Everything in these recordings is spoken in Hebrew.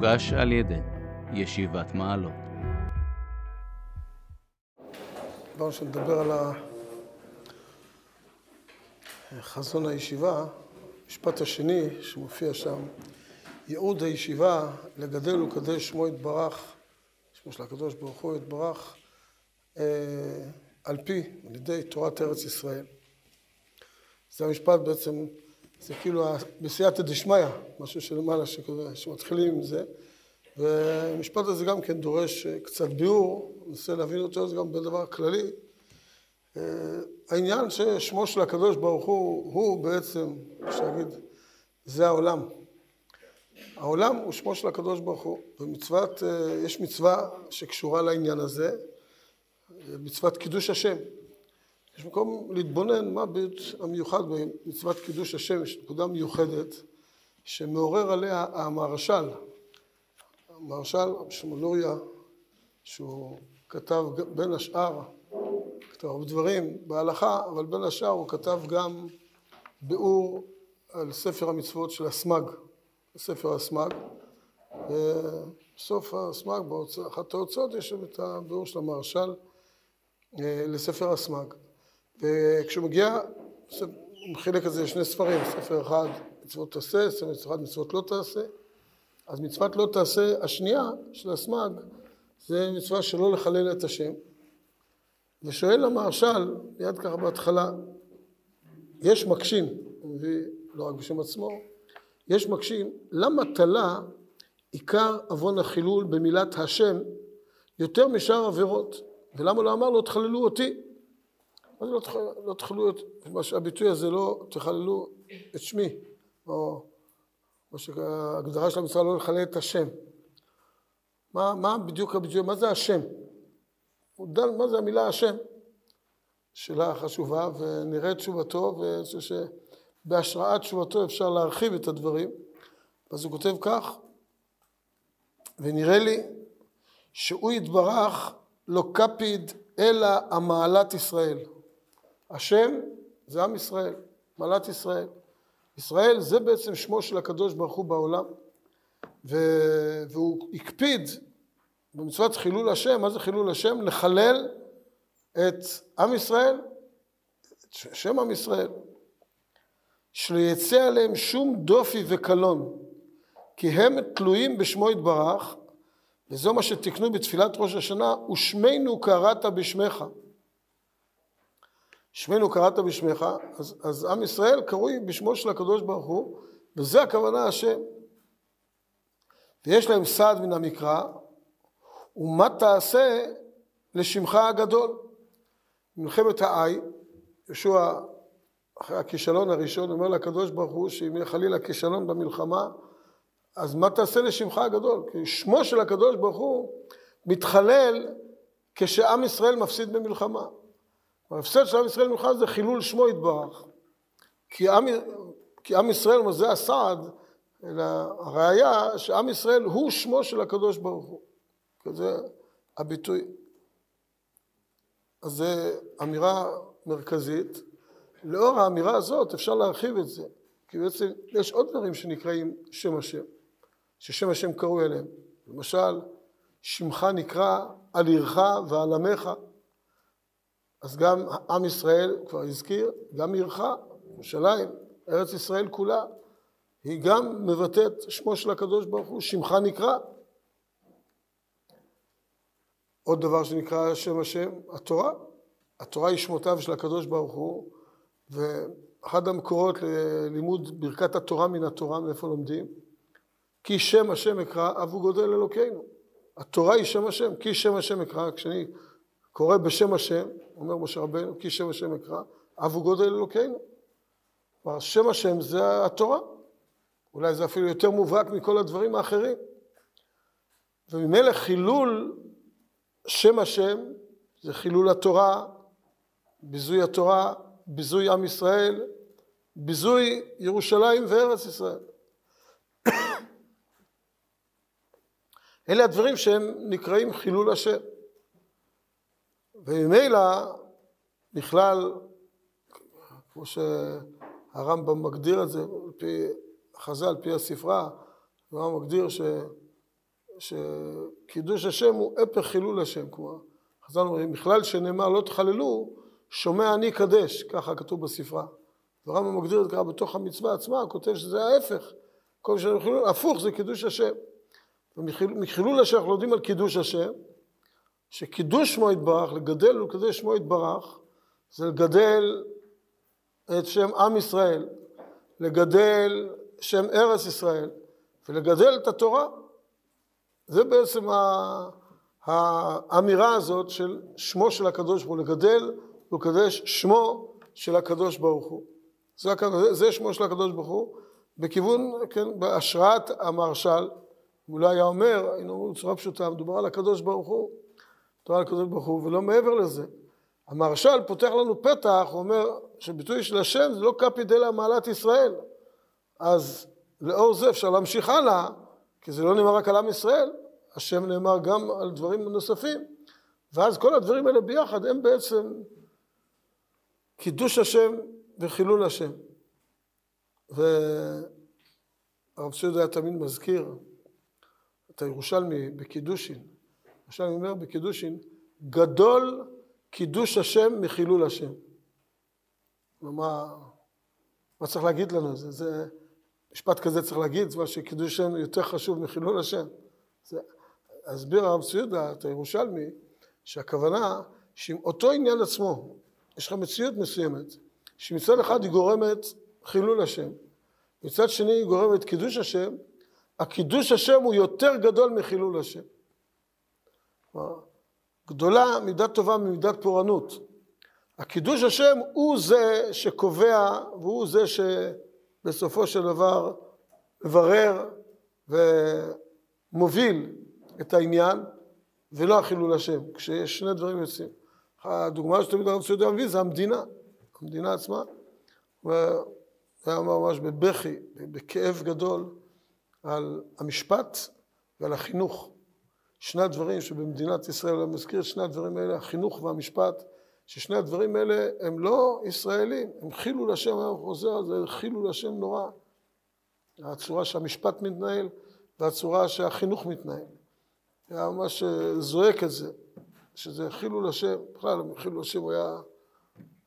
מוגש על ידי ישיבת מעלות. דבר שנדבר על חזון הישיבה, המשפט השני שמופיע שם, ייעוד הישיבה לגדל ולקדש שמו יתברך, שמו של הקדוש ברוך הוא יתברך, אה, על פי, על ידי תורת ארץ ישראל. זה המשפט בעצם, זה כאילו בסייעתא דשמיא, משהו שלמעלה שמתחילים עם זה, והמשפט הזה גם כן דורש קצת ביאור, ננסה להבין אותו, זה גם בדבר כללי. אה, העניין ששמו של הקדוש ברוך הוא, הוא בעצם, אפשר להגיד, זה העולם. העולם הוא שמו של הקדוש ברוך הוא, ומצוות, אה, יש מצווה שקשורה לעניין הזה, מצוות קידוש השם. יש מקום להתבונן מה המיוחד במצוות קידוש השם, יש נקודה מיוחדת שמעורר עליה המהרש"ל, המהרש"ל שמולוריה, שהוא כתב בין השאר, כתב דברים בהלכה, אבל בין השאר הוא כתב גם ביאור על ספר המצוות של הסמ"ג, ספר הסמ"ג, בסוף הסמ"ג, באחת ההוצאות יש שם את הביאור של המהרש"ל אה, לספר הסמ"ג. וכשהוא מגיע, הוא מחלק את זה לשני ספרים, ספר אחד מצוות תעשה, ספר אחד מצוות לא תעשה. אז מצוות לא תעשה השנייה של הסמ"ג זה מצווה שלא לחלל את השם. ושואל המהרש"ל, מיד ככה בהתחלה, יש מקשים, הוא מביא לא רק בשם עצמו, יש מקשים, למה תלה עיקר עוון החילול במילת השם יותר משאר עבירות? ולמה לא אמר לו תחללו אותי? מה זה לא, לא תחללו את, הביטוי הזה לא תחללו את שמי, או או שההגדרה של המצווה לא לחלל את השם. מה, מה בדיוק הביטוי, מה זה השם? הוא דן מה זה המילה השם. שאלה חשובה, ונראה תשובתו, ואני חושב שבהשראת תשובתו אפשר להרחיב את הדברים. אז הוא כותב כך, ונראה לי שהוא יתברך לא קפיד אלא המעלת ישראל. השם זה עם ישראל, מעלת ישראל. ישראל זה בעצם שמו של הקדוש ברוך הוא בעולם, ו... והוא הקפיד במצוות חילול השם, מה זה חילול השם? לחלל את עם ישראל, את שם עם ישראל, שלא יצא עליהם שום דופי וקלון, כי הם תלויים בשמו יתברך, וזו מה שתיקנו בתפילת ראש השנה, ושמנו קראת בשמך. שמנו קראת בשמך, אז, אז עם ישראל קרוי בשמו של הקדוש ברוך הוא, וזה הכוונה השם. ויש להם סעד מן המקרא, ומה תעשה לשמך הגדול? מלחמת האי, יהושע אחרי הכישלון הראשון אומר לקדוש ברוך הוא שאם יהיה חלילה כישלון במלחמה אז מה תעשה לשמך הגדול? כי שמו של הקדוש ברוך הוא מתחלל כשעם ישראל מפסיד במלחמה. ההפסד של עם ישראל ממך זה חילול שמו יתברך. כי כי עם ישראל, זה הסעד, אלא הראיה שעם ישראל הוא שמו של הקדוש ברוך הוא. כזה הביטוי. אז זו אמירה מרכזית. לאור האמירה הזאת אפשר להרחיב את זה. כי בעצם יש עוד דברים שנקראים שם השם, ששם השם קרוי אליהם. למשל, שמך נקרא על עירך ועל עמך. אז גם עם ישראל, כבר הזכיר, גם עירך, ירושלים, ארץ ישראל כולה, היא גם מבטאת שמו של הקדוש ברוך הוא, שמך נקרא. עוד דבר שנקרא שם השם, התורה. התורה היא שמותיו של הקדוש ברוך הוא, ואחד המקורות ללימוד ברכת התורה מן התורה, מאיפה לומדים? כי שם השם אקרא, אבו גודל אלוקינו. התורה היא שם השם, כי שם השם אקרא, כשאני קורא בשם השם, אומר משה רבנו, כי שם השם אקרא, אבו גודל אלוקינו. כלומר, שם השם זה התורה. אולי זה אפילו יותר מובהק מכל הדברים האחרים. וממילא חילול שם השם זה חילול התורה, ביזוי התורה, ביזוי עם ישראל, ביזוי ירושלים וארץ ישראל. אלה הדברים שהם נקראים חילול השם. וממילא בכלל, כמו שהרמב"ם מגדיר את זה, על פי חז"ל, על פי הספרה, הרמב"ם מגדיר שקידוש השם הוא הפך חילול השם, כמו חז"ל אומרים, בכלל שנאמר לא תחללו, שומע אני קדש, ככה כתוב בספרה. ורמב"ם מגדיר את זה ככה בתוך המצווה עצמה, הוא כותב שזה ההפך. כל שנים חילול, הפוך זה קידוש השם. ומחילול השם אנחנו לומדים על קידוש השם, שקידוש שמו יתברך, לגדל ולקדש שמו יתברך, זה לגדל את שם עם ישראל, לגדל שם ארץ ישראל, ולגדל את התורה. זה בעצם האמירה הזאת של שמו של הקדוש ברוך הוא, לגדל ולקדש שמו של הקדוש ברוך הוא. זה, זה שמו של הקדוש ברוך הוא, בכיוון, כן, בהשראת המהרש"ל, הוא לא היה אומר, היינו אומרים בצורה פשוטה, מדובר על הקדוש ברוך הוא, מדובר על הקדוש ברוך הוא, ולא מעבר לזה. המהרש"ל פותח לנו פתח, הוא אומר שביטוי של השם זה לא קפי דלה מעלת ישראל. אז לאור זה אפשר להמשיך הלאה, כי זה לא נאמר רק על עם ישראל, השם נאמר גם על דברים נוספים, ואז כל הדברים האלה ביחד הם בעצם קידוש השם וחילול השם. והרב ציוד היה תמיד מזכיר את הירושלמי בקידושין. ירושלמי אומר בקידושין, גדול קידוש השם מחילול השם. מה, מה צריך להגיד לנו? זה, זה משפט כזה צריך להגיד, מה שקידוש השם יותר חשוב מחילול השם. זה, הסביר הרב ציודה, את הירושלמי, שהכוונה שעם אותו עניין עצמו, יש לך מציאות מסוימת, שמצד אחד היא גורמת חילול השם, מצד שני היא גורמת קידוש השם, הקידוש השם הוא יותר גדול מחילול השם. גדולה מידת טובה ממידת פורענות. הקידוש השם הוא זה שקובע והוא זה שבסופו של דבר מברר ומוביל את העניין ולא החילול השם, כשיש שני דברים יוצאים. הדוגמה שתמיד הרב ציודה מביא זה המדינה, המדינה עצמה. והיה אמר ממש בבכי, בכאב גדול, על המשפט ועל החינוך. שני הדברים שבמדינת ישראל, אני מזכיר את שני הדברים האלה, החינוך והמשפט, ששני הדברים האלה הם לא ישראלים, הם חילול השם, אני חוזר על זה, חילול השם נורא. הצורה שהמשפט מתנהל והצורה שהחינוך מתנהל. היה ממש זועק את זה, שזה חילול השם, בכלל חילול השם הוא היה,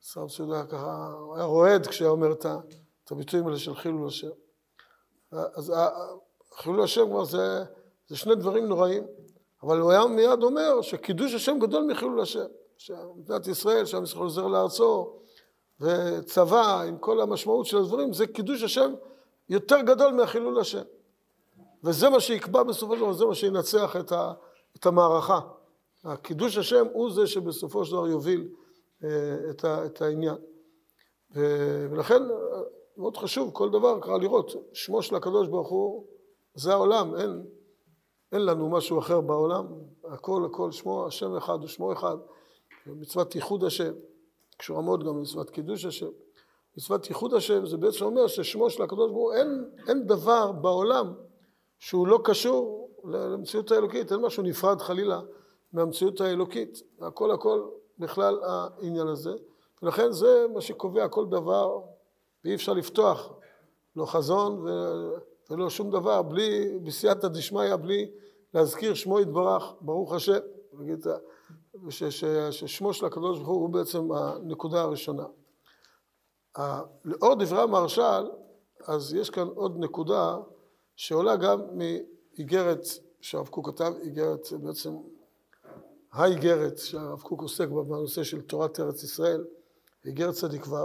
שר סעודה ככה, הוא היה רועד כשהיה אומר את הביטויים האלה של חילול השם. אז חילול השם כבר זה, זה שני דברים נוראים, אבל הוא היה מיד אומר שקידוש השם גדול מחילול השם, שמדינת ישראל, שעם ישראל עוזר לארצו, וצבא עם כל המשמעות של הדברים, זה קידוש השם יותר גדול מהחילול השם. וזה מה שיקבע בסופו של דבר, זה מה שינצח את, ה, את המערכה. הקידוש השם הוא זה שבסופו של דבר יוביל אה, את, ה, את העניין. ולכן מאוד חשוב כל דבר ככה לראות, שמו של הקדוש ברוך הוא זה העולם, אין, אין לנו משהו אחר בעולם, הכל הכל שמו, השם אחד הוא שמו אחד, מצוות ייחוד השם, קשורה מאוד גם למצוות קידוש השם. מצוות ייחוד השם זה בעצם אומר ששמו של הקדוש ברוך הוא, אין, אין דבר בעולם שהוא לא קשור למציאות האלוקית, אין משהו נפרד חלילה מהמציאות האלוקית, הכל הכל בכלל העניין הזה, ולכן זה מה שקובע כל דבר, ואי אפשר לפתוח לא חזון ולא שום דבר בלי, בסייעתא דשמיא, בלי להזכיר שמו יתברך, ברוך השם, נגיד, ששמו של הקדוש ברוך הוא בעצם הנקודה הראשונה. לאור דברי המהרש"ל, אז יש כאן עוד נקודה שעולה גם מאיגרת שהרב קוק כתב, איגרת בעצם האיגרת שהרב קוק עוסק בה בנושא של תורת ארץ ישראל, איגרת צדיק ו',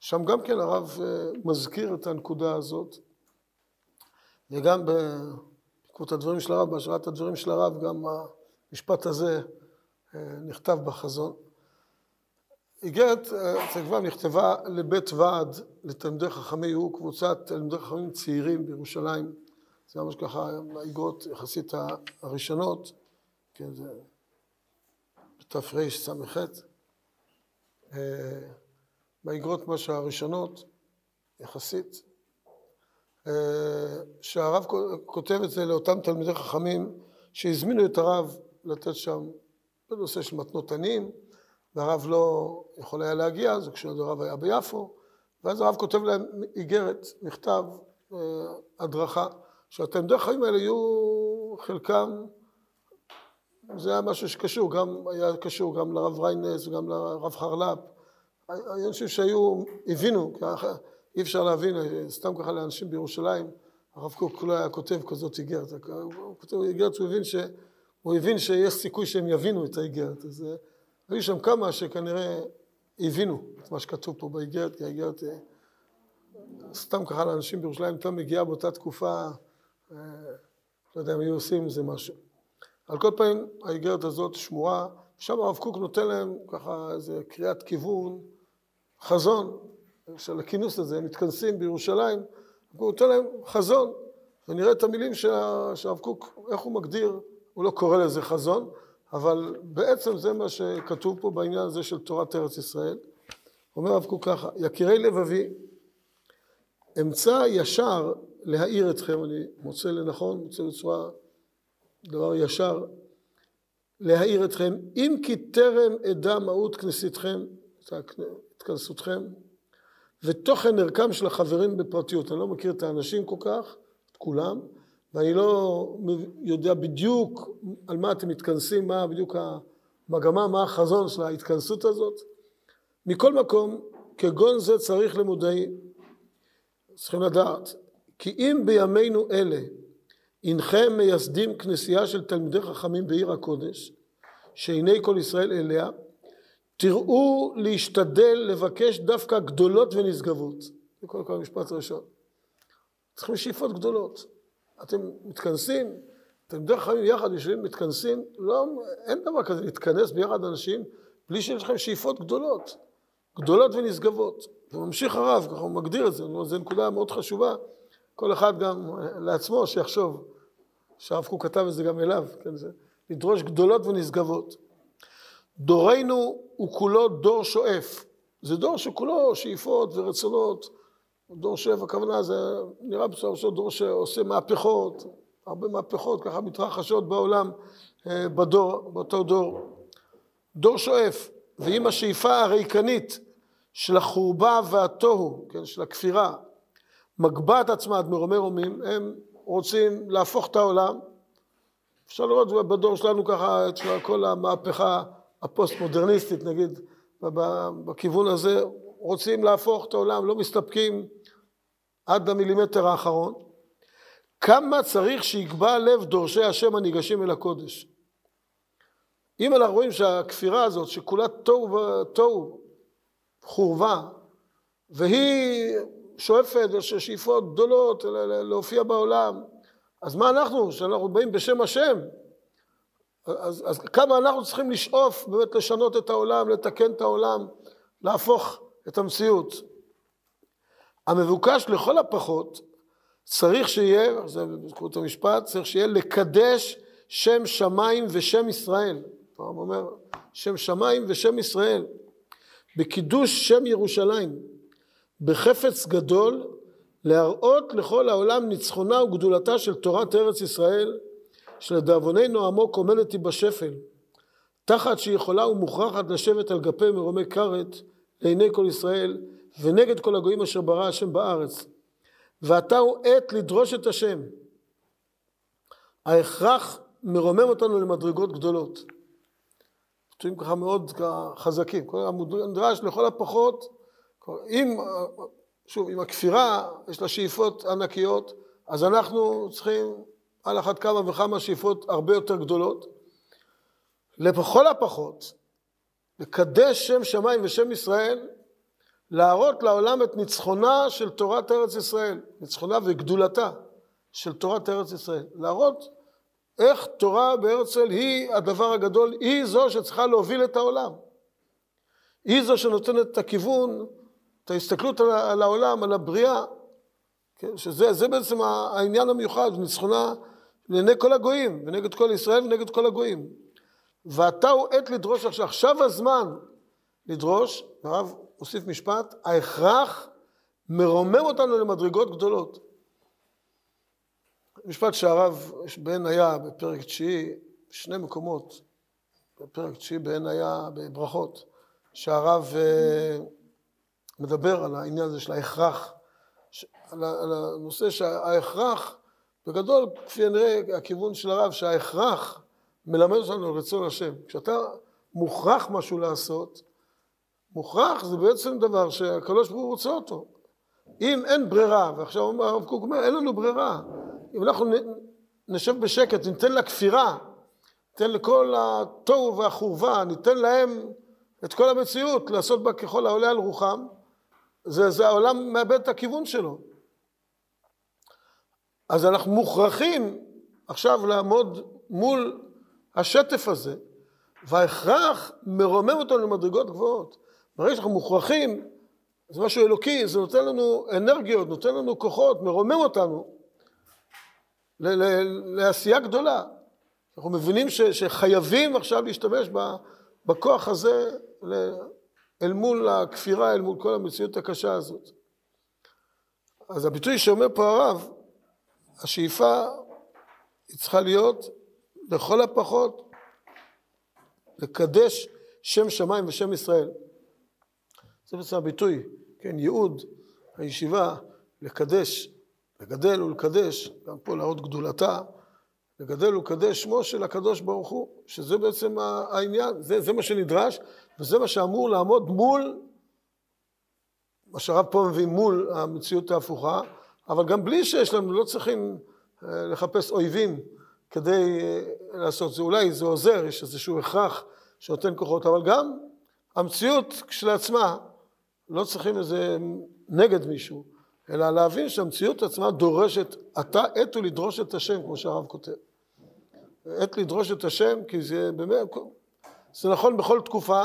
שם גם כן הרב אה, מזכיר את הנקודה הזאת, וגם בעקבות הדברים של הרב, בהשראת הדברים של הרב, גם המשפט הזה אה, נכתב בחזון. איגרת אה, צדיק ו' נכתבה לבית ועד לתלמידי חכמי הוא קבוצת תלמידי חכמים צעירים בירושלים, זה ממש ככה האיגרות יחסית הראשונות, כן, זה בתרס"ח, באיגרות ממש הראשונות, יחסית, שהרב כותב את זה לאותם תלמידי חכמים שהזמינו את הרב לתת שם בנושא של מתנות עניים, והרב לא יכול היה להגיע, אז כשהרב היה ביפו, ואז הרב כותב להם איגרת, מכתב, הדרכה, שהתלמידי החיים האלה יהיו חלקם, זה היה משהו שקשור, גם היה קשור גם לרב ריינס וגם לרב חרל"פ. היו אנשים שהיו, הבינו, אי אפשר להבין, סתם ככה לאנשים בירושלים, הרב קוק לא היה כותב כזאת איגרת, הוא כותב איגרת, הוא הבין, ש, הוא הבין שיש סיכוי שהם יבינו את האיגרת, אז אה, היו שם כמה שכנראה הבינו את מה שכתוב פה באיגרת, כי האיגרת, אה, סתם ככה לאנשים בירושלים, הייתה מגיעה באותה תקופה, אה, לא יודע אם היו עושים עם זה משהו. על כל פנים, האיגרת הזאת שמורה, שם הרב קוק נותן להם ככה איזה קריאת כיוון, חזון של הכינוס הזה, הם מתכנסים בירושלים, הוא נותן להם חזון, ונראה את המילים שהרב קוק, איך הוא מגדיר, הוא לא קורא לזה חזון, אבל בעצם זה מה שכתוב פה בעניין הזה של תורת ארץ ישראל. אומר הרב קוק ככה, יקירי לבבי, אמצא ישר להאיר אתכם, אני מוצא לנכון, מוצא בצורה דבר ישר, להאיר אתכם, אם כי טרם אדע מהות כנסיתכם, התכנסותכם, ותוכן ערכם של החברים בפרטיות. אני לא מכיר את האנשים כל כך, את כולם, ואני לא יודע בדיוק על מה אתם מתכנסים, מה בדיוק המגמה, מה החזון של ההתכנסות הזאת. מכל מקום, כגון זה צריך למודעי, צריכים לדעת, כי אם בימינו אלה הנכם מייסדים כנסייה של תלמידי חכמים בעיר הקודש, שעיני כל ישראל אליה, תראו להשתדל לבקש דווקא גדולות ונשגבות. זה קודם כל המשפט הראשון. צריכים שאיפות גדולות. אתם מתכנסים, אתם דרך חיים יחד יושבים, מתכנסים, לא, אין דבר כזה להתכנס ביחד אנשים בלי שיש לכם שאיפות גדולות, גדולות ונשגבות. וממשיך הרב, ככה הוא מגדיר את זה, זו נקודה מאוד חשובה, כל אחד גם לעצמו שיחשוב, שהרב קוק כתב את זה גם אליו, כן, זה, לדרוש גדולות ונשגבות. דורנו הוא כולו דור שואף. זה דור שכולו שאיפות ורצונות. דור שואף, הכוונה זה נראה בסופו של דור שעושה מהפכות, הרבה מהפכות ככה מתרחשות בעולם אה, בדור, באותו דור. דור שואף, ועם השאיפה הריקנית של החורבה והתוהו, כן, של הכפירה, מגבעת עצמה עד מרומי רומים, הם רוצים להפוך את העולם. אפשר לראות בדור שלנו ככה את כל המהפכה הפוסט-מודרניסטית, נגיד, בכיוון הזה, רוצים להפוך את העולם, לא מסתפקים עד המילימטר האחרון. כמה צריך שיגבה לב דורשי השם הניגשים אל הקודש. אם אנחנו רואים שהכפירה הזאת, שכולה תוהו, תוהו חורבה, והיא שואפת שאיפות גדולות להופיע בעולם, אז מה אנחנו, שאנחנו באים בשם השם, אז, אז כמה אנחנו צריכים לשאוף באמת לשנות את העולם, לתקן את העולם, להפוך את המציאות. המבוקש לכל הפחות צריך שיהיה, זה בזכות המשפט, צריך שיהיה לקדש שם שמיים ושם ישראל. הרב אומר, שם שמיים ושם ישראל. בקידוש שם ירושלים, בחפץ גדול, להראות לכל העולם ניצחונה וגדולתה של תורת ארץ ישראל, שלדאבוננו עמוק עומדת היא בשפל, תחת שהיא יכולה ומוכרחת לשבת על גפי מרומי כרת לעיני כל ישראל ונגד כל הגויים אשר ברא השם בארץ. ועתה הוא עת לדרוש את השם. ההכרח מרומם אותנו למדרגות גדולות. ביטויים ככה מאוד חזקים. נדרש לכל הפחות, אם, שוב, אם הכפירה יש לה שאיפות ענקיות, אז אנחנו צריכים על אחת כמה וכמה שאיפות הרבה יותר גדולות. לכל הפחות, לקדש שם שמיים ושם ישראל, להראות לעולם את ניצחונה של תורת ארץ ישראל, ניצחונה וגדולתה של תורת ארץ ישראל. להראות איך תורה בארץ ישראל היא הדבר הגדול, היא זו שצריכה להוביל את העולם. היא זו שנותנת את הכיוון, את ההסתכלות על העולם, על הבריאה, כן? שזה בעצם העניין המיוחד, ניצחונה לעיני כל הגויים, ונגד כל ישראל ונגד כל הגויים. ואתה הוא עת לדרוש עכשיו, עכשיו הזמן לדרוש, הרב הוסיף משפט, ההכרח מרומם אותנו למדרגות גדולות. משפט שהרב בעין היה בפרק תשיעי, שני מקומות, בפרק תשיעי בעין היה בברכות, שהרב אה, מדבר על העניין הזה של ההכרח, על הנושא שההכרח בגדול, כפי הנראה, הכיוון של הרב, שההכרח מלמד אותנו רצון השם. כשאתה מוכרח משהו לעשות, מוכרח זה בעצם דבר שהקדוש ברוך הוא רוצה אותו. אם אין ברירה, ועכשיו הרב קוק אומר, אין לנו ברירה. אם אנחנו נשב בשקט, ניתן לכפירה, ניתן לכל התוהו והחורבה, ניתן להם את כל המציאות, לעשות בה ככל העולה על רוחם, זה, זה העולם מאבד את הכיוון שלו. אז אנחנו מוכרחים עכשיו לעמוד מול השטף הזה, וההכרח מרומם אותנו למדרגות גבוהות. ברגע שאנחנו מוכרחים, זה משהו אלוקי, זה נותן לנו אנרגיות, נותן לנו כוחות, מרומם אותנו לעשייה גדולה. אנחנו מבינים ש, שחייבים עכשיו להשתמש בכוח הזה אל מול הכפירה, אל מול כל המציאות הקשה הזאת. אז הביטוי שאומר פה הרב, השאיפה היא צריכה להיות לכל הפחות לקדש שם שמיים ושם ישראל. זה בעצם הביטוי, כן, ייעוד הישיבה לקדש, לגדל ולקדש, גם פה להראות גדולתה, לגדל ולקדש שמו של הקדוש ברוך הוא, שזה בעצם העניין, זה, זה מה שנדרש, וזה מה שאמור לעמוד מול, מה שהרב פה מביא מול המציאות ההפוכה, אבל גם בלי שיש לנו, לא צריכים אה, לחפש אויבים כדי אה, לעשות זה. אולי זה עוזר, יש איזשהו הכרח שנותן כוחות, אבל גם המציאות כשלעצמה, לא צריכים איזה נגד מישהו, אלא להבין שהמציאות עצמה דורשת, אתה עת הוא לדרוש את השם, כמו שהרב כותב. עת לדרוש את השם, כי זה באמת, זה נכון בכל תקופה,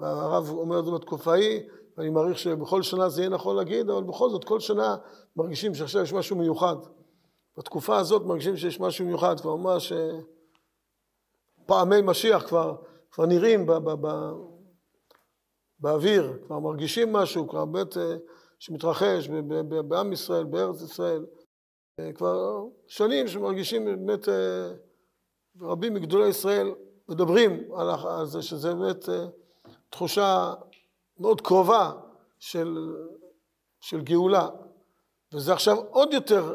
והרב אומר את זה בתקופה ההיא, ואני מעריך שבכל שנה זה יהיה נכון להגיד, אבל בכל זאת, כל שנה מרגישים שעכשיו יש משהו מיוחד. בתקופה הזאת מרגישים שיש משהו מיוחד, כבר ממש פעמי משיח כבר, כבר נראים ב, ב, ב, באוויר, כבר מרגישים משהו, כבר באמת אה, שמתרחש בעם ישראל, בארץ ישראל. אה, כבר שנים שמרגישים באמת, אה, רבים מגדולי ישראל מדברים על זה, שזה באמת תחושה מאוד קרובה של, של גאולה. וזה עכשיו עוד יותר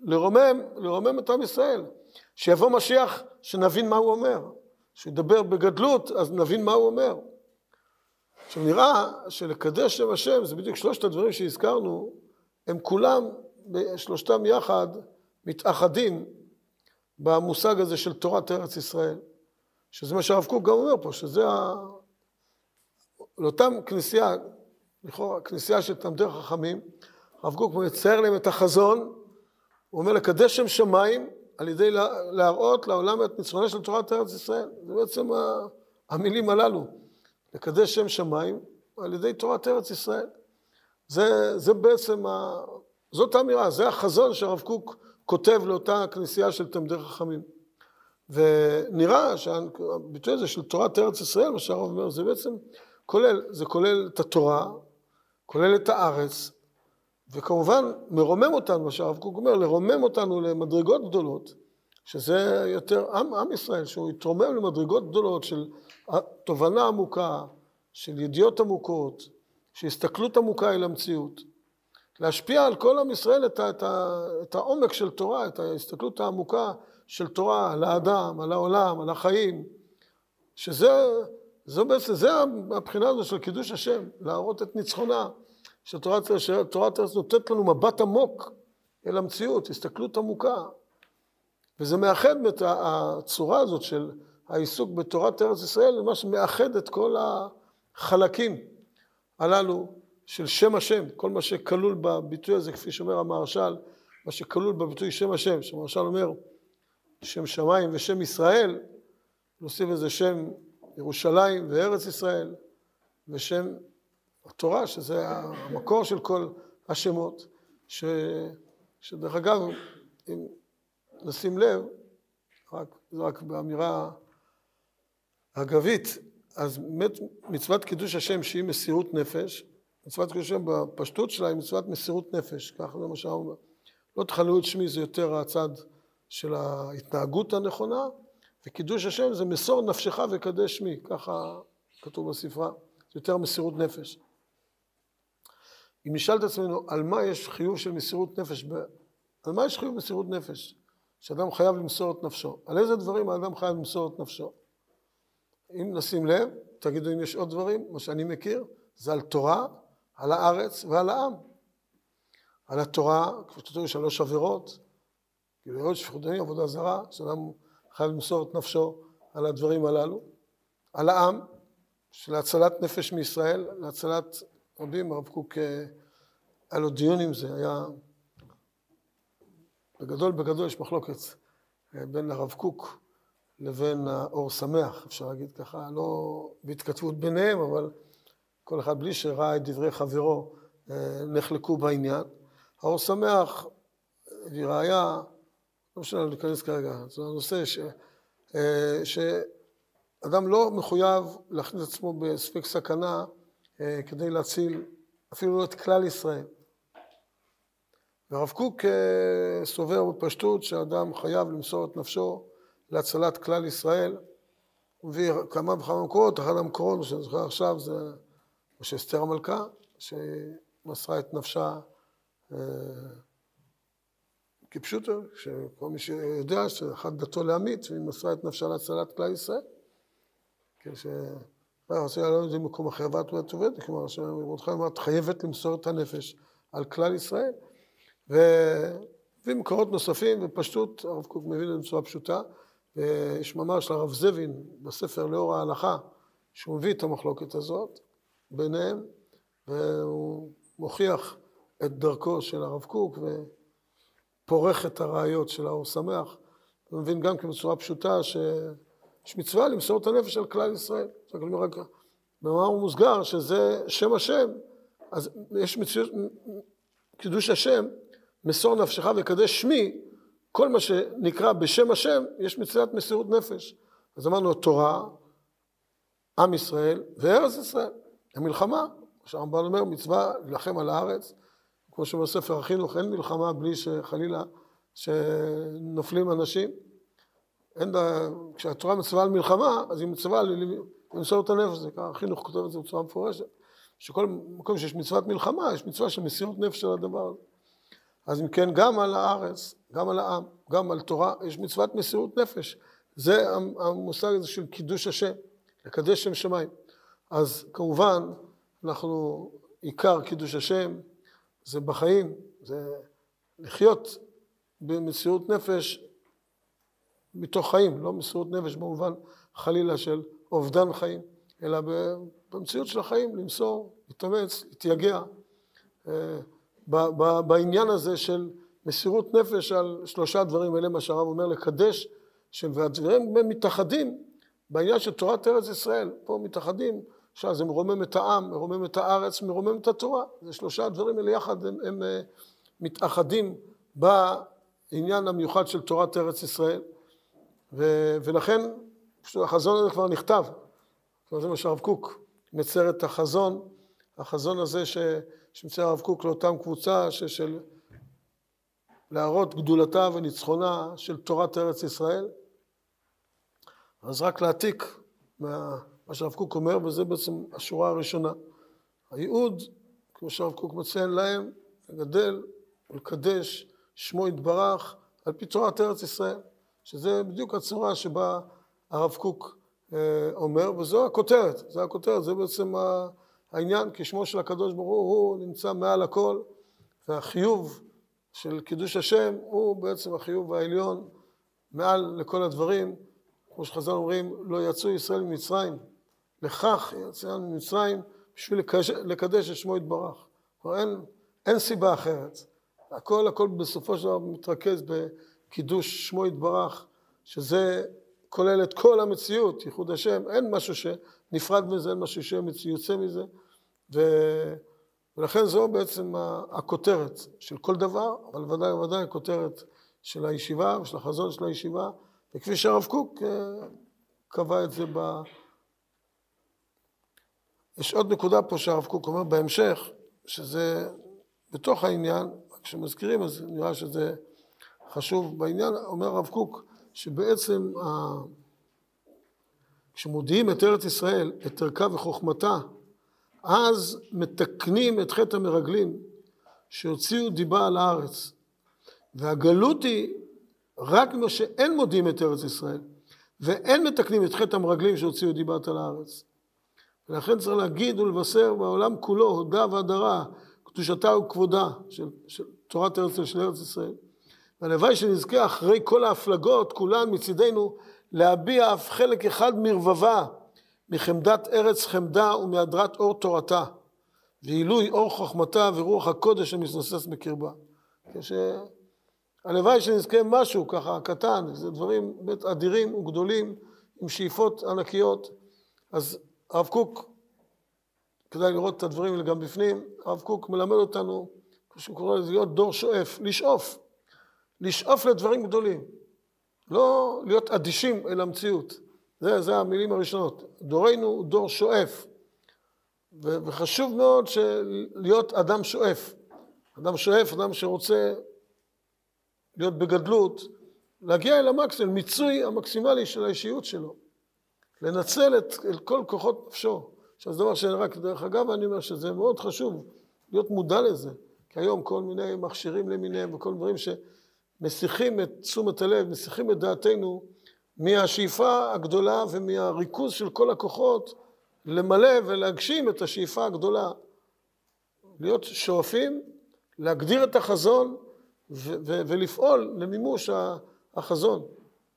לרומם, לרומם את עם ישראל. שיבוא משיח, שנבין מה הוא אומר. שידבר בגדלות, אז נבין מה הוא אומר. עכשיו נראה שלקדש שם השם, זה בדיוק שלושת הדברים שהזכרנו, הם כולם, שלושתם יחד, מתאחדים במושג הזה של תורת ארץ ישראל. שזה מה שהרב קוק גם אומר פה, שזה ה... לאותם כנסייה, לכאורה כנסייה של תלמידי חכמים, הרב קוק מצייר להם את החזון, הוא אומר לקדש שם שמיים על ידי להראות לעולם את ניצחונה של תורת ארץ ישראל. זה בעצם המילים הללו, לקדש שם שמיים על ידי תורת ארץ ישראל. זה, זה בעצם, ה, זאת האמירה, זה החזון שהרב קוק כותב לאותה כנסייה של תלמידי חכמים. ונראה שהביטוי הזה של תורת ארץ ישראל, מה שהרב אומר, זה בעצם כולל, זה כולל את התורה, כולל את הארץ, וכמובן מרומם אותנו, מה שהרב קוק אומר, לרומם אותנו למדרגות גדולות, שזה יותר עם, עם ישראל, שהוא יתרומם למדרגות גדולות של תובנה עמוקה, של ידיעות עמוקות, של הסתכלות עמוקה אל המציאות. להשפיע על כל עם ישראל את, את, את העומק של תורה, את ההסתכלות העמוקה של תורה על האדם, על העולם, על החיים, שזה זו בעצם, זה הבחינה הזו של קידוש השם, להראות את ניצחונה, שתורת ארץ נותנת לנו מבט עמוק אל המציאות, הסתכלות עמוקה. וזה מאחד את הצורה הזאת של העיסוק בתורת ארץ ישראל, מה שמאחד את כל החלקים הללו של שם השם, כל מה שכלול בביטוי הזה, כפי שאומר המהרש"ל, מה שכלול בביטוי שם השם, שהמהרש"ל אומר שם שמיים ושם ישראל, נוסיף איזה שם ירושלים וארץ ישראל, ושם התורה, שזה המקור של כל השמות, ש, שדרך אגב, אם נשים לב, רק, רק באמירה אגבית, אז באמת מצוות קידוש השם שהיא מסירות נפש, מצוות קידוש השם בפשטות שלה היא מצוות מסירות נפש, ככה זה מה אומר. לא תכללו את שמי זה יותר הצד של ההתנהגות הנכונה, וקידוש השם זה מסור נפשך וקדש שמי, ככה כתוב בספרה, זה יותר מסירות נפש. אם נשאל את עצמנו על מה יש חיוב של מסירות נפש על מה יש חיוב מסירות נפש? שאדם חייב למסור את נפשו. על איזה דברים האדם חייב למסור את נפשו? אם נשים לב, תגידו אם יש עוד דברים, מה שאני מכיר, זה על תורה, על הארץ ועל העם. על התורה, כמו שכתוב, שלוש עבירות, עוד שפיכות דמים, עבודה זרה, שאדם חייב למסור את נפשו על הדברים הללו. על העם, של הצלת נפש מישראל, להצלת רבים, הרב קוק אה, היה לו דיון עם זה, היה... בגדול בגדול יש מחלוקת אה, בין הרב קוק לבין האור שמח, אפשר להגיד ככה, לא בהתכתבות ביניהם, אבל כל אחד בלי שראה את דברי חברו אה, נחלקו בעניין. האור שמח הביא ראיה, לא משנה להיכנס כרגע, זה הנושא ש, שאדם לא מחויב להכניס עצמו בספק סכנה כדי להציל אפילו את כלל ישראל. והרב קוק אה, סובר בפשטות שאדם חייב למסור את נפשו להצלת כלל ישראל. הוא מביא כמה וכמה מקורות, אחד המקורות שאני זוכר עכשיו זה משה אסתר המלכה, שמסרה את נפשה אה, כפשוטו, שכל מי שיודע שאחד דתו להמית, והיא מסרה את נפשה להצלת כלל ישראל. כש... רוצה לעלות את זה במקום אחר, ואת ואת עובדת, כלומר, שמרדכי אמר, את חייבת למסור את הנפש על כלל ישראל. ומקורות נוספים, ופשטות, הרב קוק מבין בצורה פשוטה, ויש מאמר של הרב זבין בספר לאור ההלכה, שהוא מביא את המחלוקת הזאת ביניהם, והוא מוכיח את דרכו של הרב קוק ופורך את הראיות של האור שמח. הוא מבין גם כן בצורה פשוטה שיש מצווה למסור את הנפש על כלל ישראל. במאמר מוסגר שזה שם השם, אז יש מציאות, קידוש השם, מסור נפשך וקדש שמי, כל מה שנקרא בשם השם, יש מצוות מסירות נפש. אז אמרנו תורה, עם ישראל וארץ ישראל, המלחמה, שהרמב"ן אומר מצווה להילחם על הארץ, כמו שאומר ספר החינוך, אין מלחמה בלי שחלילה שנופלים אנשים. אין, כשהתורה מצווה על מלחמה, אז היא מצווה למסור את הנפש, זה ככה, החינוך כותב את זה בצורה מפורשת, שכל מקום שיש מצוות מלחמה, יש מצווה של מסירות נפש על הדבר הזה. אז אם כן, גם על הארץ, גם על העם, גם על תורה, יש מצוות מסירות נפש. זה המושג הזה של קידוש השם, לקדש שם שמיים. אז כמובן, אנחנו, עיקר קידוש השם זה בחיים, זה לחיות במסירות נפש מתוך חיים, לא מסירות נפש במובן חלילה של אובדן חיים, אלא במציאות של החיים למסור, להתאמץ, להתייגע. אה, בעניין הזה של מסירות נפש על שלושה דברים אלה, מה שהרב אומר, לקדש, והדברים מתאחדים בעניין של תורת ארץ ישראל. פה מתאחדים, עכשיו זה מרומם את העם, מרומם את הארץ, מרומם את התורה. זה שלושה הדברים האלה יחד, הם, הם אה, מתאחדים בעניין המיוחד של תורת ארץ ישראל. ו, ולכן החזון הזה כבר נכתב. זה מה שהרב קוק מצייר את החזון, החזון הזה ש... שמצייר הרב קוק לאותם קבוצה ש... של להראות גדולתה וניצחונה של תורת ארץ ישראל. אז רק להעתיק מה, מה שהרב קוק אומר, וזה בעצם השורה הראשונה. הייעוד, כמו שהרב קוק מציין להם, לגדל ולקדש שמו יתברך על פי תורת ארץ ישראל. שזה בדיוק הצורה שבה הרב קוק אה, אומר, וזו הכותרת, זו הכותרת, זה בעצם העניין, כי שמו של הקדוש ברוך הוא, הוא נמצא מעל הכל, והחיוב של קידוש השם הוא בעצם החיוב העליון מעל לכל הדברים, כמו שחז"ל אומרים, לא יצאו ישראל ממצרים, לכך יצאנו ממצרים בשביל לקדש, לקדש את שמו יתברך. אין, אין סיבה אחרת. הכל הכל בסופו של דבר מתרכז ב... קידוש שמו יתברך, שזה כולל את כל המציאות, ייחוד השם, אין משהו שנפרד מזה, אין משהו שיוצא מזה, ו... ולכן זו בעצם הכותרת של כל דבר, אבל ודאי וודאי הכותרת של הישיבה ושל החזון של הישיבה, וכפי שהרב קוק אה, קבע את זה ב... יש עוד נקודה פה שהרב קוק אומר בהמשך, שזה בתוך העניין, כשמזכירים אז נראה שזה חשוב בעניין, אומר הרב קוק, שבעצם כשמודיעים את ארץ ישראל, את ערכה וחוכמתה, אז מתקנים את חטא המרגלים שהוציאו דיבה על הארץ. והגלות היא רק מה שאין מודיעים את ארץ ישראל, ואין מתקנים את חטא המרגלים שהוציאו דיבת על הארץ. ולכן צריך להגיד ולבשר בעולם כולו הודה והדרה, קדושתה וכבודה של, של תורת ארץ של ארץ ישראל. והלוואי שנזכה אחרי כל ההפלגות, כולן מצידנו, להביע אף חלק אחד מרבבה, מחמדת ארץ חמדה ומהדרת אור תורתה, ועילוי אור חוכמתה ורוח הקודש המתנוסס בקרבה. כשהלוואי שנזכה משהו ככה קטן, זה דברים באמת אדירים וגדולים, עם שאיפות ענקיות. אז קוק, כדאי לראות את הדברים האלה גם בפנים, הרב קוק מלמד אותנו, כמו שהוא קורא לזה, להיות דור שואף, לשאוף, לשאוף לדברים גדולים, לא להיות אדישים אל המציאות. זה, זה המילים הראשונות. דורנו הוא דור שואף, ו- וחשוב מאוד להיות אדם שואף. אדם שואף, אדם שרוצה להיות בגדלות, להגיע אל המקסימום, מיצוי המקסימלי של האישיות שלו. לנצל את, את כל כוחות נפשו. עכשיו זה דבר שרק, דרך אגב, אני אומר שזה מאוד חשוב להיות מודע לזה. כי היום כל מיני מכשירים למיניהם וכל דברים שמסיחים את תשומת הלב, מסיחים את דעתנו מהשאיפה הגדולה ומהריכוז של כל הכוחות למלא ולהגשים את השאיפה הגדולה. להיות שואפים, להגדיר את החזון ו- ו- ולפעול למימוש החזון.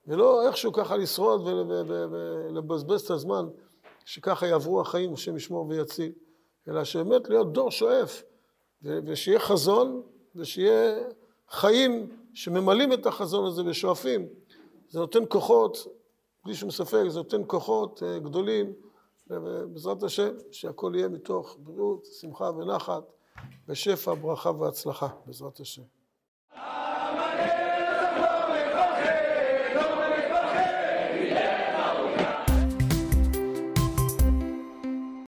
ולא איכשהו ככה לשרוד ולבזבז את הזמן שככה יעברו החיים, השם ישמור ויציל, אלא שבאמת להיות דור שואף, ושיהיה חזון, ושיהיה חיים שממלאים את החזון הזה ושואפים. זה נותן כוחות, בלי שום ספק, זה נותן כוחות אה, גדולים, ובעזרת השם, שהכל יהיה מתוך בריאות, שמחה ונחת, ושפע, ברכה והצלחה, בעזרת השם.